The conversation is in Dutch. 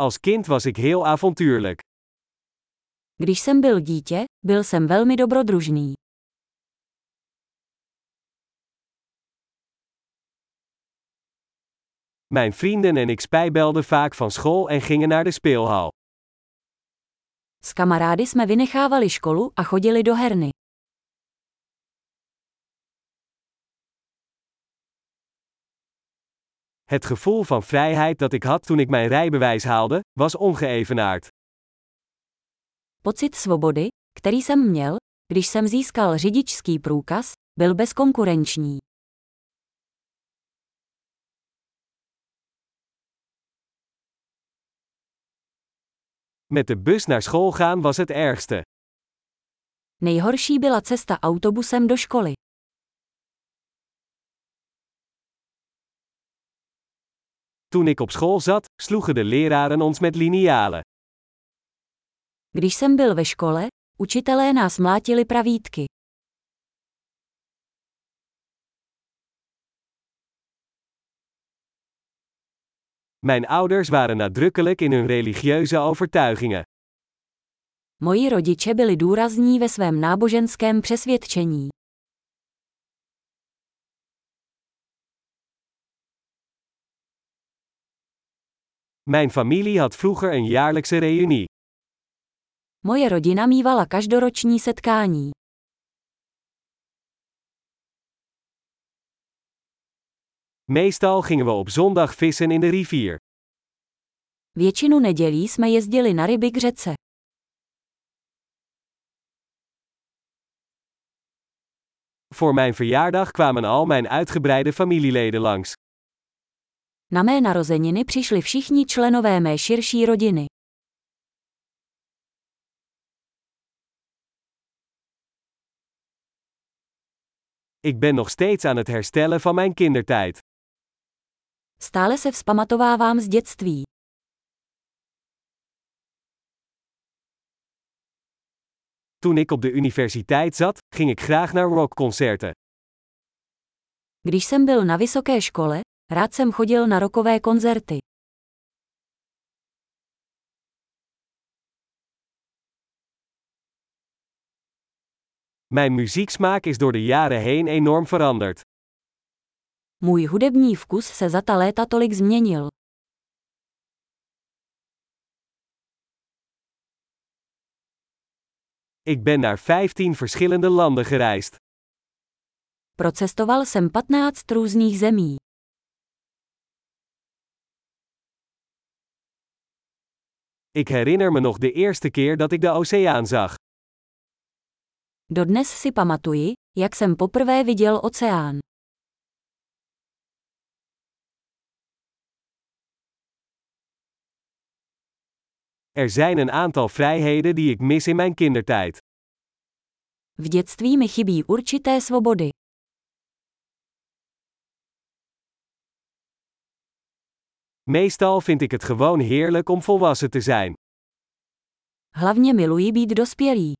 Als kind was ik heel avontuurlijk. Když jsem byl dítě, byl jsem velmi dobrodružný. Mijn vrienden en ik spijbelden vaak van school en gingen naar de speelhal. S kamarády jsme vynechávali školu a chodili do herny. Het gevoel van vrijheid dat ik had toen ik mijn rijbewijs haalde, was ongeëvenaard. Pocit svobody, který jsem měl, když jsem získal řidičský průkaz, byl bezkonkurenční. Met de bus naar school gaan was het ergste. Nejhorší byla cesta autobusem do školy. Toen ik op school zat, sloegen de leraren ons met linealen. Když jsem byl ve škole, učitelé nás mlátili pravítky. Mijn ouders waren nadrukkelijk in hun religieuze overtuigingen. Moji rodiče byli důrazní ve svém náboženském přesvědčení. Mijn familie had vroeger een jaarlijkse reunie. Moje rodina mívala každoroční setkání. Meestal gingen we op zondag vissen in de rivier. Většinu nedělí jsme jezdili na ryby k řece. Voor mijn verjaardag kwamen al mijn uitgebreide familieleden langs. Na mé narozeniny přišli všichni členové mé širší rodiny. Ik ben nog steeds aan het herstellen van mijn kindertijd. Stále se vzpamatovávám z dětství. Toen ik op de universiteit zat, ging ik graag naar rockconcerten. Když jsem byl na vysoké škole, rád jsem chodil na rokové koncerty. Mijn muzieksmaak is door de jaren heen enorm veranderd. Můj hudební vkus se za ta léta tolik změnil. Ik ben naar 15 verschillende landen gereisd. Procestoval jsem 15 různých zemí. Ik herinner me nog de eerste keer dat ik de oceaan zag. Dodnes si pamatuji, jak jsem poprvé viděl oceán. Er zijn een aantal vrijheden die ik mis in mijn kindertijd. V dětství mi chybí určité svobody. Meestal vind ik het gewoon heerlijk om volwassen te zijn. Hlavně miluji být dospělý.